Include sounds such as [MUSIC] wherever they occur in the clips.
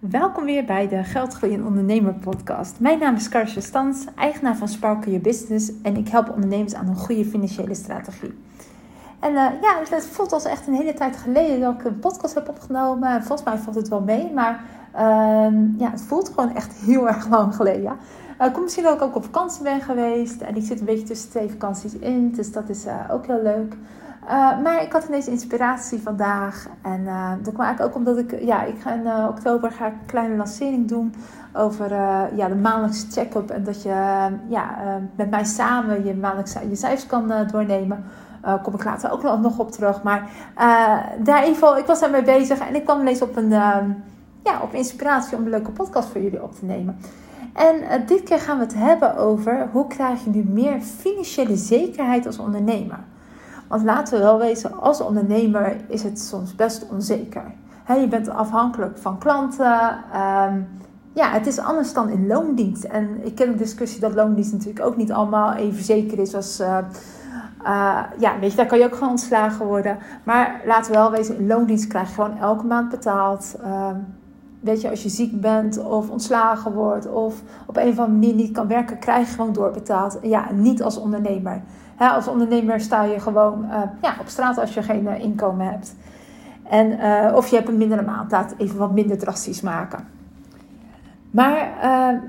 Welkom weer bij de Geldgroeien Ondernemer podcast. Mijn naam is Karsje Stans, eigenaar van Sparkle Your Business en ik help ondernemers aan een goede financiële strategie. En uh, ja, het voelt als echt een hele tijd geleden dat ik een podcast heb opgenomen. Volgens mij valt het wel mee, maar uh, ja, het voelt gewoon echt [LAUGHS] heel erg lang geleden. Ja. Uh, misschien dat ik ook op vakantie ben geweest en ik zit een beetje tussen twee vakanties in, dus dat is uh, ook heel leuk. Uh, maar ik had ineens inspiratie vandaag. En uh, dat kwam eigenlijk ook omdat ik... Ja, ik ga in uh, oktober ga ik een kleine lancering doen over ja, de maandelijkse check-up. En dat je ja, met mij samen je maandelijkse je cijfers kan doornemen. Kom ik later ook nog op terug. Maar daar in ik was daarmee bezig. En ik kwam ineens op een ja, op inspiratie om een leuke podcast voor jullie op te nemen. En dit keer gaan we het hebben over hoe krijg je nu meer financiële zekerheid als ondernemer. Want laten we wel wezen, als ondernemer is het soms best onzeker. je bent afhankelijk van klanten. Um, ja, het is anders dan in loondienst. En ik ken de discussie dat loondienst natuurlijk ook niet allemaal even zeker is als. Uh, uh, ja, weet je, daar kan je ook gewoon ontslagen worden. Maar laten we wel wezen, in loondienst krijg je gewoon elke maand betaald. Uh, weet je, als je ziek bent of ontslagen wordt of op een of andere manier niet kan werken, krijg je gewoon doorbetaald. Ja, niet als ondernemer als ondernemer sta je gewoon ja, op straat als je geen uh, inkomen hebt. En, uh, of je hebt een mindere maand, laat even wat minder drastisch maken. Maar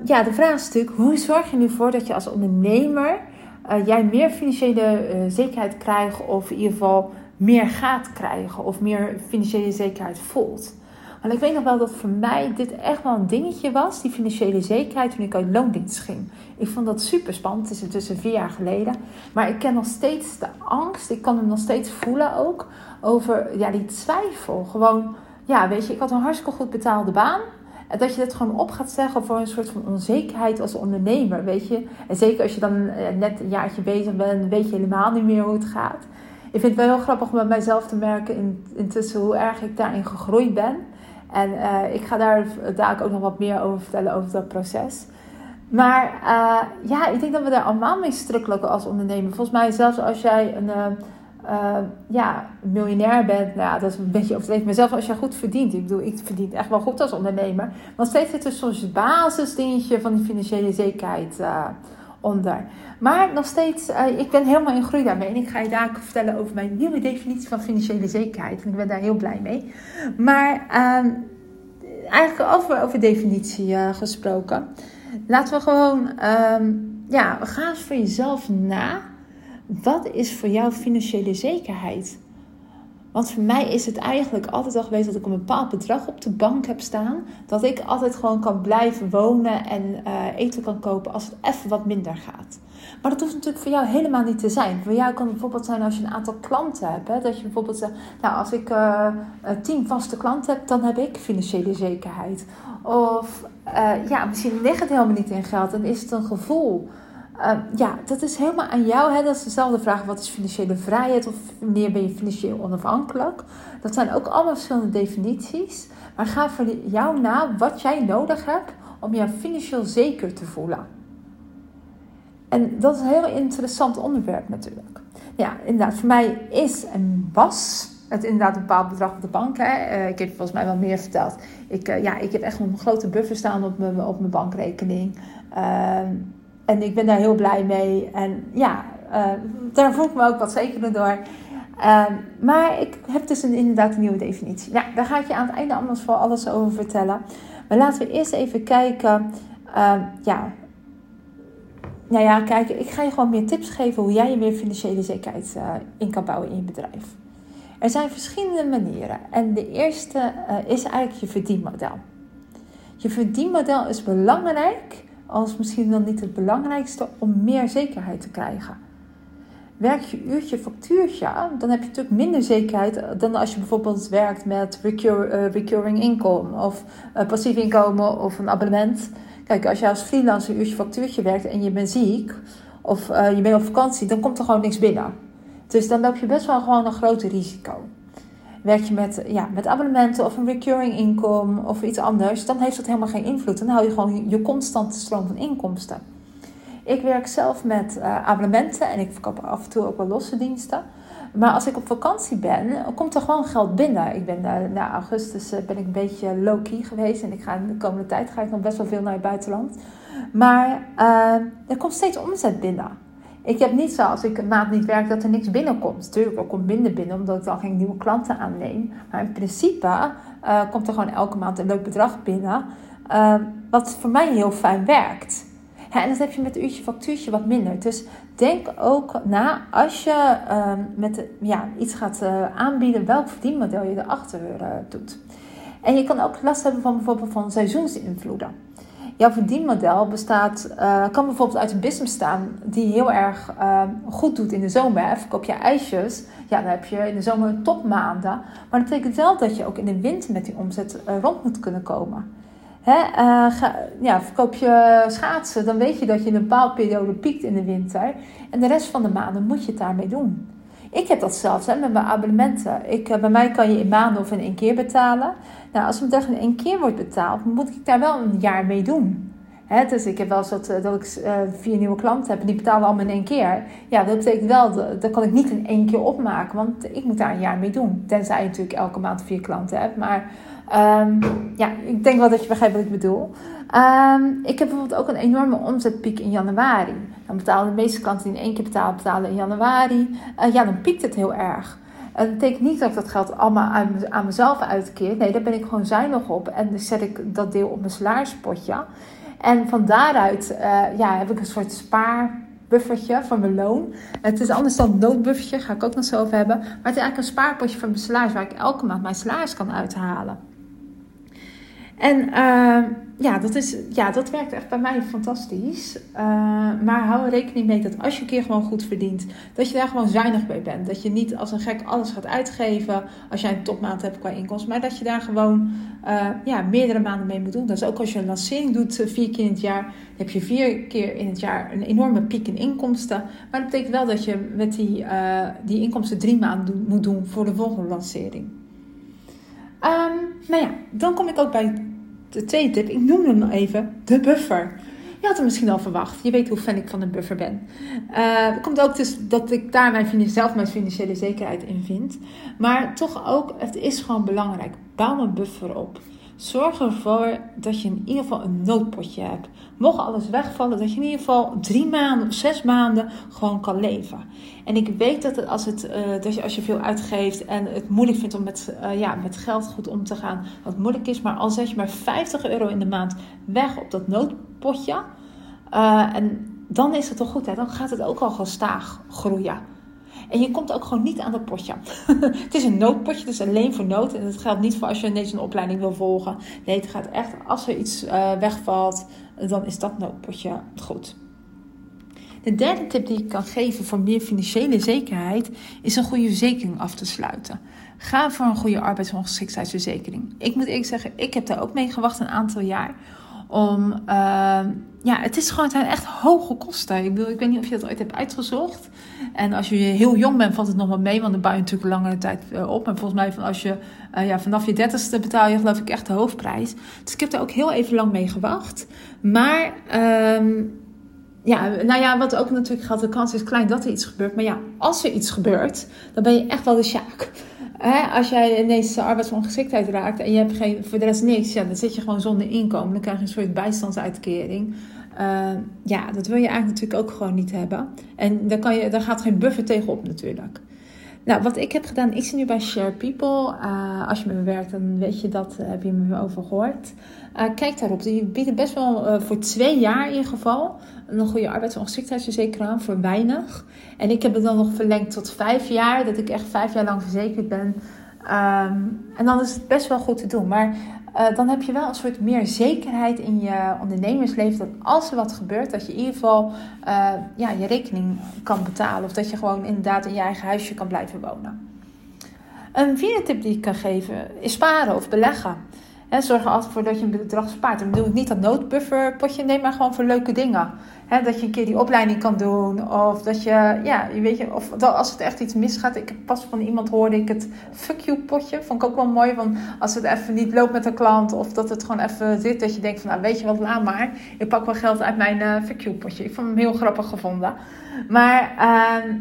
ja, de vraag is natuurlijk, hoe zorg je nu voor dat je als ondernemer jij meer financiële zekerheid krijgt of in ieder geval meer gaat krijgen of meer financiële zekerheid voelt? Want ik weet nog wel dat voor mij dit echt wel een dingetje was, die financiële zekerheid, toen ik uit loondienst ging. Ik vond dat super spannend, het is intussen vier jaar geleden. Maar ik ken nog steeds de angst, ik kan hem nog steeds voelen ook, over ja, die twijfel. Gewoon, ja, weet je, ik had een hartstikke goed betaalde baan. En dat je dat gewoon op gaat zeggen voor een soort van onzekerheid als ondernemer, weet je. En zeker als je dan eh, net een jaartje bezig bent, weet je helemaal niet meer hoe het gaat. Ik vind het wel heel grappig om bij mijzelf te merken in, intussen hoe erg ik daarin gegroeid ben. En uh, ik ga daar daar ook nog wat meer over vertellen, over dat proces. Maar uh, ja, ik denk dat we daar allemaal mee strukkelen als ondernemer. Volgens mij, zelfs als jij een uh, ja, miljonair bent, nou ja, dat is een beetje overdreven. Maar zelfs als jij goed verdient, ik bedoel, ik verdien echt wel goed als ondernemer. Maar steeds zit er soms het basisdingetje van die financiële zekerheid onder. Maar nog steeds, uh, ik ben helemaal in groei daarmee. En ik ga je daar vertellen over mijn nieuwe definitie van financiële zekerheid. En ik ben daar heel blij mee. Maar uh, eigenlijk over, over definitie uh, gesproken. Laten we gewoon, ehm, ja, ga eens voor jezelf na. Wat is voor jou financiële zekerheid? Want voor mij is het eigenlijk altijd al geweest dat ik een bepaald bedrag op de bank heb staan. Dat ik altijd gewoon kan blijven wonen en uh, eten kan kopen als het even wat minder gaat. Maar dat hoeft natuurlijk voor jou helemaal niet te zijn. Voor jou kan het bijvoorbeeld zijn als je een aantal klanten hebt. Dat je bijvoorbeeld zegt, nou als ik uh, tien vaste klanten heb, dan heb ik financiële zekerheid. Of ja, misschien ligt het helemaal niet in geld en is het een gevoel. Uh, ja, dat is helemaal aan jou. Hè? Dat is dezelfde vraag: wat is financiële vrijheid of wanneer ben je financieel onafhankelijk? Dat zijn ook allemaal verschillende definities. Maar ga voor jou na wat jij nodig hebt om je financieel zeker te voelen. En dat is een heel interessant onderwerp natuurlijk. Ja, inderdaad, voor mij is en was het inderdaad een bepaald bedrag op de bank. Hè. Uh, ik heb volgens mij wel meer verteld. Ik, uh, ja, ik heb echt een grote buffer staan op mijn, op mijn bankrekening. Uh, en ik ben daar heel blij mee. En ja, uh, daar voel ik me ook wat zekerder door. Uh, maar ik heb dus een, inderdaad een nieuwe definitie. Nou, daar ga ik je aan het einde anders voor alles over vertellen. Maar laten we eerst even kijken. Uh, ja, nou ja, kijk, ik ga je gewoon meer tips geven hoe jij je meer financiële zekerheid uh, in kan bouwen in je bedrijf. Er zijn verschillende manieren. En de eerste is eigenlijk je verdienmodel. Je verdienmodel is belangrijk als misschien dan niet het belangrijkste om meer zekerheid te krijgen. Werk je uurtje factuurtje, dan heb je natuurlijk minder zekerheid dan als je bijvoorbeeld werkt met uh, recurring income of uh, passief inkomen of een abonnement. Kijk, als je als freelancer uurtje factuurtje werkt en je bent ziek of uh, je bent op vakantie, dan komt er gewoon niks binnen. Dus dan loop je best wel gewoon een groot risico. Werk je met, ja, met abonnementen of een recurring income of iets anders, dan heeft dat helemaal geen invloed. Dan hou je gewoon je constante stroom van inkomsten. Ik werk zelf met uh, abonnementen en ik verkoop af en toe ook wel losse diensten. Maar als ik op vakantie ben, komt er gewoon geld binnen. Ik ben uh, na augustus ben ik een beetje low-key geweest. En ik ga de komende tijd ga ik nog best wel veel naar het buitenland. Maar er komt steeds omzet binnen. Ik heb niet zo als ik een maand niet werk dat er niks binnenkomt. Natuurlijk, er komt minder binnen omdat ik dan geen nieuwe klanten aanneem. Maar in principe komt er gewoon elke maand een leuk bedrag binnen. wat voor mij heel fijn werkt. en dat heb je met uurtje factuurtje wat minder. Dus denk ook na als je uh, met, ja, iets gaat uh, aanbieden, welk verdienmodel je erachter uh, doet. En je kan ook last hebben van bijvoorbeeld van seizoensinvloeden. Jouw verdienmodel bestaat, uh, kan bijvoorbeeld uit een business staan die heel erg goed doet in de zomer. Verkoop je ijsjes, ja, dan heb je in de zomer topmaanden. Maar dat betekent wel dat je ook in de winter met die omzet rond moet kunnen komen. Hè, ja, verkoop je schaatsen, dan weet je dat je in een bepaalde periode piekt in de winter. En de rest van de maanden moet je het daarmee doen. Ik heb dat zelfs hè, met mijn abonnementen. Ik, uh, bij mij kan je in maanden of in één keer betalen. Nou, als het in één keer wordt betaald, moet ik daar wel een jaar mee doen. Hè, dus ik heb wel eens dat, eh, ik uh, vier nieuwe klanten heb en die betalen allemaal in één keer. Ja, dat betekent wel, dat, dat kan ik niet in één keer opmaken, want ik moet daar een jaar mee doen. Tenzij je natuurlijk elke maand vier klanten hebt. Maar Um, ja, ik denk wel dat je begrijpt wat ik bedoel. Um, ik heb bijvoorbeeld ook een enorme omzetpiek in januari. Dan betalen de meeste klanten die in één keer betalen, betalen in januari. Uh, ja, dan piekt het heel erg. En dat betekent niet dat ik dat geld allemaal aan, mezelf uitkeer. Nee, daar ben ik gewoon zuinig op. En dan zet ik dat deel op mijn salarispotje. En van daaruit uh, ja, heb ik een soort spaarbuffertje van mijn loon. Het is anders dan een noodbuffertje, ga ik ook nog zo over hebben. Maar het is eigenlijk een spaarpotje van mijn salaris waar ik elke maand mijn salaris kan uithalen. En uh, ja, dat is, ja, dat werkt echt bij mij fantastisch. Uh, maar hou er rekening mee dat als je een keer gewoon goed verdient, dat je daar gewoon zuinig bij bent. Dat je niet als een gek alles gaat uitgeven als jij een topmaand hebt qua inkomsten. Maar dat je daar gewoon uh, ja, meerdere maanden mee moet doen. Dus ook als je een lancering doet vier keer in het jaar, heb je vier keer in het jaar een enorme piek in inkomsten. Maar dat betekent wel dat je met die, die inkomsten drie maanden moet doen voor de volgende lancering. Um, nou ja, dan kom ik ook bij de tweede tip, ik noem hem even, de buffer. Je had hem misschien al verwacht. Je weet hoe fan ik van een buffer ben. Uh, komt ook dus dat ik daar mijn, zelf mijn financiële zekerheid in vind. Maar toch ook, het is gewoon belangrijk. Bouw een buffer op. Zorg ervoor dat je in ieder geval een noodpotje hebt. Mocht alles wegvallen, dat je in ieder geval drie maanden of zes maanden gewoon kan leven. En ik weet dat, het, als, het, uh, dat je, als je veel uitgeeft en het moeilijk vindt om met, uh, ja, met geld goed om te gaan, wat moeilijk is. Maar al zet je maar 50 euro in de maand weg op dat noodpotje. Uh, en dan is het toch goed, hè? dan gaat het ook al gestaag groeien. En je komt ook gewoon niet aan dat potje. [LAUGHS] het is een noodpotje, dus alleen voor nood. En dat geldt niet voor als je ineens een opleiding wil volgen. Nee, het gaat echt, als er iets uh, wegvalt, dan is dat noodpotje goed. De derde tip die ik kan geven voor meer financiële zekerheid is een goede verzekering af te sluiten. Ga voor een goede arbeidsongeschiktheidsverzekering. Ik moet eerlijk zeggen, ik heb daar ook mee gewacht een aantal jaar om, uh, ja, het is gewoon, het zijn echt hoge kosten. Ik bedoel, ik weet niet of je dat ooit hebt uitgezocht. En als je heel jong bent, valt het nog wel mee, want dan bouw je natuurlijk langere tijd eh, op. En volgens mij, van als je, uh, ja, vanaf je dertigste betaal je geloof ik echt de hoofdprijs. Dus ik heb daar ook heel even lang mee gewacht. Maar, um, ja, nou ja, wat ook natuurlijk geldt, de kans is klein dat er iets gebeurt. Maar ja, als er iets gebeurt, dan ben je echt wel de sjaak. Als jij ineens arbeidsongeschiktheid raakt en je hebt geen, voor de rest niks, ja, dan zit je gewoon zonder inkomen. Dan krijg je een soort bijstandsuitkering. Uh, ja, dat wil je eigenlijk natuurlijk ook gewoon niet hebben. En daar, kan je, daar gaat geen buffer tegenop natuurlijk. Nou, wat ik heb gedaan, ik zit nu bij Share People. Uh, als je met me werkt, dan weet je dat, uh, heb je me over gehoord. Uh, kijk daarop. Die bieden best wel voor twee jaar in ieder geval een goede arbeidsongeschiktheidsverzekering aan voor weinig. En ik heb het dan nog verlengd tot vijf jaar, dat ik echt vijf jaar lang verzekerd ben. Um, en dan is het best wel goed te doen. Maar uh, dan heb je wel een soort meer zekerheid in je ondernemersleven. Dat als er wat gebeurt, dat je in ieder geval uh, ja, je rekening kan betalen. Of dat je gewoon inderdaad in je eigen huisje kan blijven wonen. Een vierde tip die ik kan geven is sparen of beleggen. En zorg er altijd voor dat je een bedrag spaart. Dan bedoel ik niet dat noodbufferpotje neemt, maar gewoon voor leuke dingen. dat je een keer die opleiding kan doen. Of dat je, ja, je weet je, of dat als het echt iets misgaat. Ik pas van iemand hoorde ik het fuck you potje. Vond ik ook wel mooi. Want als het even niet loopt met een klant. Of dat het gewoon even zit. Dat je denkt van, nou weet je wat, laat maar. Ik pak wel geld uit mijn uh, fuck you potje. Ik vond hem heel grappig gevonden. Maar... Uh,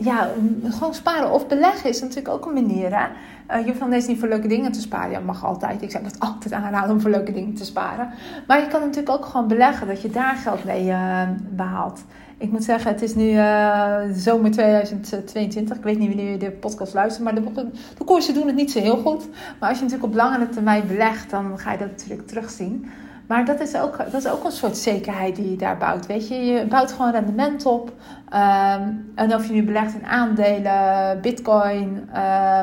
ja, gewoon sparen of beleggen is natuurlijk ook een manier. Hè? Uh, je hoeft deze niet voor leuke dingen te sparen. Ja, mag altijd. Ik zou het [LAUGHS] altijd aanraden om voor leuke dingen te sparen. Maar je kan natuurlijk ook gewoon beleggen, dat je daar geld mee uh, behaalt. Ik moet zeggen, het is nu uh, zomer 2022. Ik weet niet wanneer je de podcast luistert, maar de, de koersen doen het niet zo heel goed. Maar als je natuurlijk op langere termijn belegt, dan ga je dat natuurlijk terugzien. Maar dat is, ook, dat is ook een soort zekerheid die je daar bouwt. Weet je, je bouwt gewoon rendement op. Um, en of je nu belegt in aandelen, bitcoin, uh,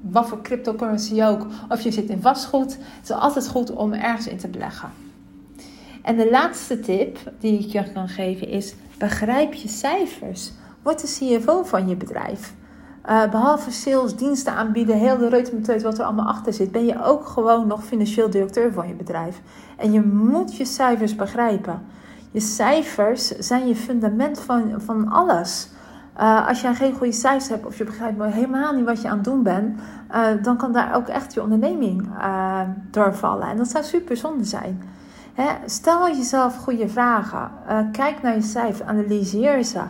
wat voor cryptocurrency ook, of je zit in vastgoed. Het is altijd goed om ergens in te beleggen. En de laatste tip die ik je kan geven is: begrijp je cijfers. Word de CFO van je bedrijf. Uh, behalve sales, diensten aanbieden, heel de reutemeteut wat er allemaal achter zit, ben je ook gewoon nog financieel directeur van je bedrijf. En je moet je cijfers begrijpen. Je cijfers zijn je fundament van, van alles. Uh, als jij geen goede cijfers hebt of je begrijpt helemaal niet wat je aan het doen bent, uh, dan kan daar ook echt je onderneming doorvallen. En dat zou super zonde zijn. Hè? Stel jezelf goede vragen. kijk naar je cijfers, analyseer ze.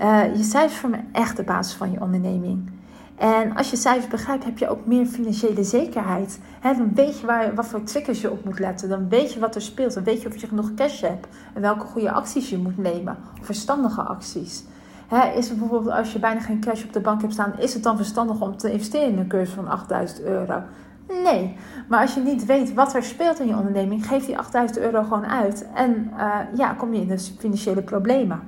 Uh, je cijfers vormen echt de basis van je onderneming. En als je cijfers begrijpt, heb je ook meer financiële zekerheid. dan weet je waar, wat voor triggers je op moet letten. Dan weet je wat er speelt. Dan weet je of je genoeg cash hebt. En welke goede acties je moet nemen. Verstandige acties. is het bijvoorbeeld als je bijna geen cash op de bank hebt staan, is het dan verstandig om te investeren in een cursus van 8000 euro? Nee, maar als je niet weet wat er speelt in je onderneming, geef die 8000 euro gewoon uit. En uh, ja, kom je in de financiële problemen.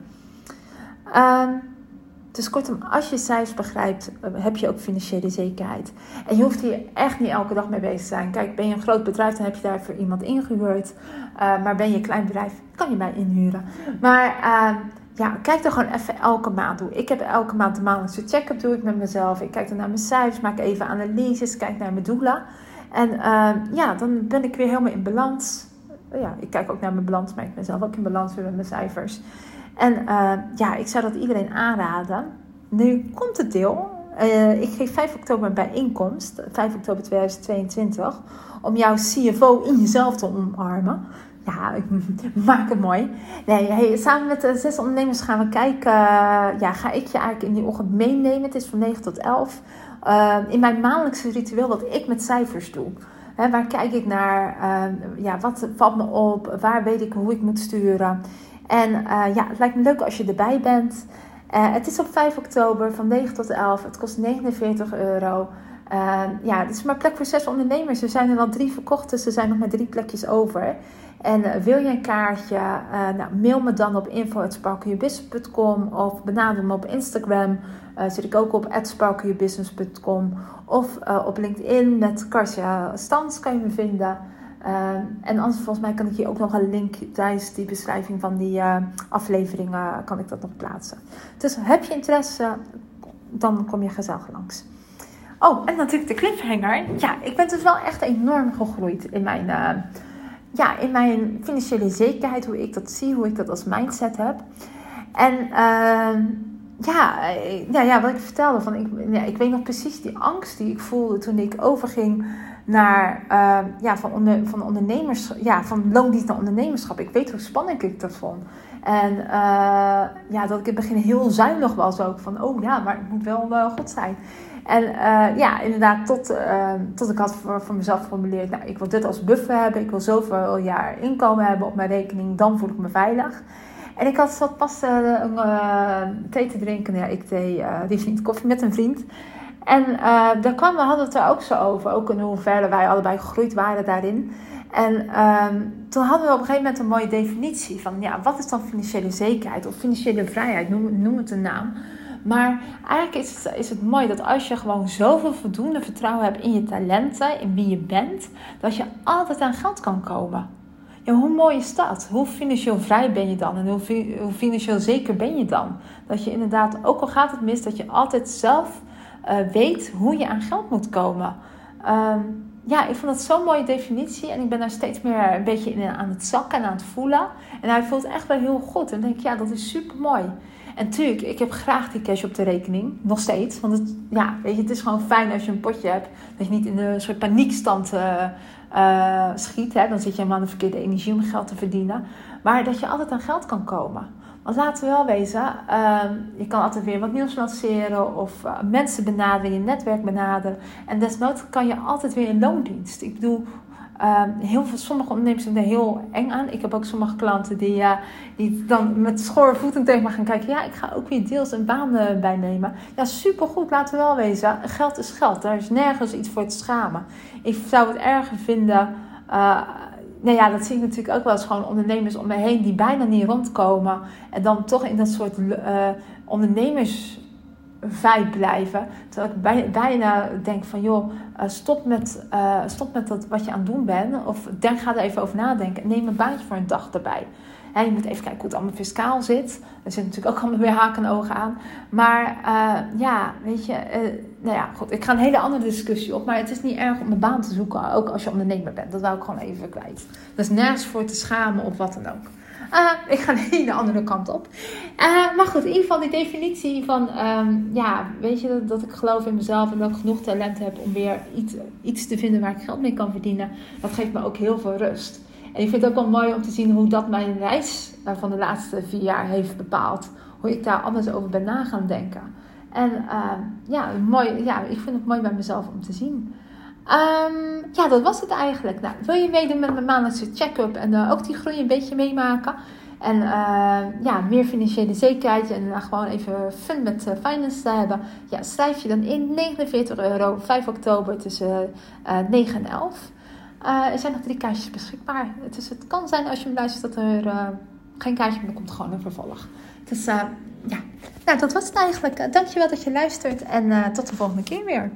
Dus kortom, als je cijfers begrijpt, eh, heb je ook financiële zekerheid. En je hoeft hier echt niet elke dag mee bezig te zijn. Kijk, ben je een groot bedrijf, dan heb je daarvoor iemand ingehuurd. Uh, maar ben je een klein bedrijf, kan je mij inhuren. Maar uh, ja, kijk er gewoon even elke maand toe. Ik heb elke maand de maandelijkse check-up doe ik met mezelf. Ik kijk dan naar mijn cijfers, maak even analyses, kijk naar mijn doelen. En uh, ja, dan ben ik weer helemaal in balans. Ja, ik kijk ook naar mijn balans, maar ik ben zelf ook in balans weer met mijn cijfers. En uh, ja, ik zou dat iedereen aanraden. Nu komt het deel. Uh, ik geef 5 oktober een bijeenkomst, 5 oktober 2022, om jouw CFO in jezelf te omarmen. Ja, [LAUGHS] maak het mooi. Nee, samen met de zes ondernemers gaan we kijken. Uh, ja, ga ik je eigenlijk in die ochtend meenemen. Het is van 9 tot 11. Uh, in mijn maandelijkse ritueel wat ik met cijfers doe. Waar kijk ik naar? Ja, wat valt me op? Waar weet ik hoe ik moet sturen? En uh, ja, het lijkt me leuk als je erbij bent. Uh, het is op 5 oktober van 9 tot 11. Het kost 49 euro. Uh, ja, het is maar plek voor zes ondernemers. Er zijn er al drie verkocht, dus er zijn nog maar drie plekjes over. En wil je een kaartje, nou, mail me dan op info.sparkleyourbusiness.com of benader me op Instagram. zit ik ook op sparkleyourbusiness.com of op LinkedIn met Karsia Stans kan je me vinden. Uh, en anders, volgens mij kan ik hier ook nog een link tijdens die beschrijving van die uh, afleveringen kan ik dat nog plaatsen. Dus heb je interesse, dan kom je gezellig langs. Oh, en natuurlijk de cliffhanger. Ja, ik ben dus wel echt enorm gegroeid in mijn, uh, ja, in mijn financiële zekerheid, hoe ik dat zie, hoe ik dat als mindset heb. En ehm, ja, ja, ja, wat ik vertelde, van ik, ja, ik weet nog precies die angst die ik voelde toen ik overging naar, uh, ja, van, onder, van ondernemers, ja, van loondienst naar ondernemerschap. Ik weet hoe spannend ik dat vond. En uh, ja, dat ik in het begin heel zuinig was ook. Van, oh ja, maar het moet wel uh, goed zijn. En uh, ja, inderdaad, tot, tot ik had voor, voor mezelf geformuleerd... Nou, ik wil dit als buffer hebben. Ik wil zoveel jaar inkomen hebben op mijn rekening. Dan voel ik me veilig. En ik had zat pas thee te drinken. Ja, ik thee, die vriend koffie met een vriend. En uh, daar kwam, we hadden het er ook zo over, ook in hoeverre wij allebei gegroeid waren daarin. En uh, toen hadden we op een gegeven moment een mooie definitie van, ja, wat is dan financiële zekerheid of financiële vrijheid, noem, het een naam. Maar eigenlijk is het, is het mooi dat als je gewoon zoveel voldoende vertrouwen hebt in je talenten, in wie je bent, dat je altijd aan geld kan komen. Ja, hoe mooi is dat? Hoe financieel vrij ben je dan? En hoe, hoe financieel zeker ben je dan? Dat je inderdaad, ook al gaat het mis, dat je altijd zelf weet hoe je aan geld moet komen. Um, ja, ik vond dat zo'n mooie definitie. En ik ben daar steeds meer een beetje in aan het zakken en aan het voelen. En hij voelt echt wel heel goed. En denk ik, ja, dat is super mooi. En tuurlijk, ik heb graag die cash op de rekening. Nog steeds. Want het, ja, weet je, het is gewoon fijn als je een potje hebt. Dat je niet in een soort paniekstand schiet. Hè? Dan zit je helemaal aan de verkeerde energie om geld te verdienen. Maar dat je altijd aan geld kan komen. Want laten we wel wezen, ehm, je kan altijd weer wat nieuws lanceren of uh, mensen benaderen, je netwerk benaderen. En desnoods kan je altijd weer een loondienst. Ik bedoel, ehm, heel veel, sommige ondernemers zijn er heel eng aan. Ik heb ook sommige klanten die, uh, die dan met schore voeten tegen me gaan kijken. Ja, ik ga ook weer deels een baan bijnemen. Ja, supergoed, laten we wel wezen. Geld is geld, daar is nergens iets voor te schamen. Ik zou het erger vinden nou ja, dat zie ik natuurlijk ook wel eens gewoon ondernemers om me heen die bijna niet rondkomen. En dan toch in dat soort uh, blijven. Terwijl ik bij, bijna denk van joh, uh, stop met, uh, stop met dat wat je aan het doen bent. Of denk, ga er even over nadenken. Neem een baantje voor een dag erbij. En je moet even kijken hoe het allemaal fiscaal zit. Er zit natuurlijk ook allemaal weer haken en ogen aan. Maar uh, ja, weet je, nou ja, goed. Ik ga een hele andere discussie op. Maar het is niet erg om een baan te zoeken, ook als je ondernemer bent. Dat wou ik gewoon even kwijt. Dat is nergens voor te schamen of wat dan ook. Uh, ik ga [LAUGHS] een hele andere kant op. Maar goed, in ieder geval die definitie van, um, ja, weet je, dat, dat, ik geloof in mezelf en dat ik genoeg talent heb om weer iets, iets te vinden waar ik geld mee kan verdienen. Dat geeft me ook heel veel rust. En ik vind het ook wel mooi om te zien hoe dat mijn reis van de laatste vier jaar heeft bepaald. Hoe ik daar anders over ben na gaan denken. En ja, mooi, ja, ik vind het mooi bij mezelf om te zien. Um, ja, dat was het eigenlijk. Nou, wil je meedoen met mijn maandelijkse check-up en uh, ook die groei een beetje meemaken? En uh, ja, meer financiële zekerheid en uh, gewoon even fun met finance te hebben. Ja, schrijf je dan in 49 euro, 5 oktober tussen 9 en 11. Er zijn nog drie kaartjes beschikbaar. Dus het kan zijn als je hem luistert dat er geen kaartje meer komt, gewoon een vervolg. Dus ja, nou dat was het eigenlijk. dankjewel dat je luistert en tot de volgende keer weer.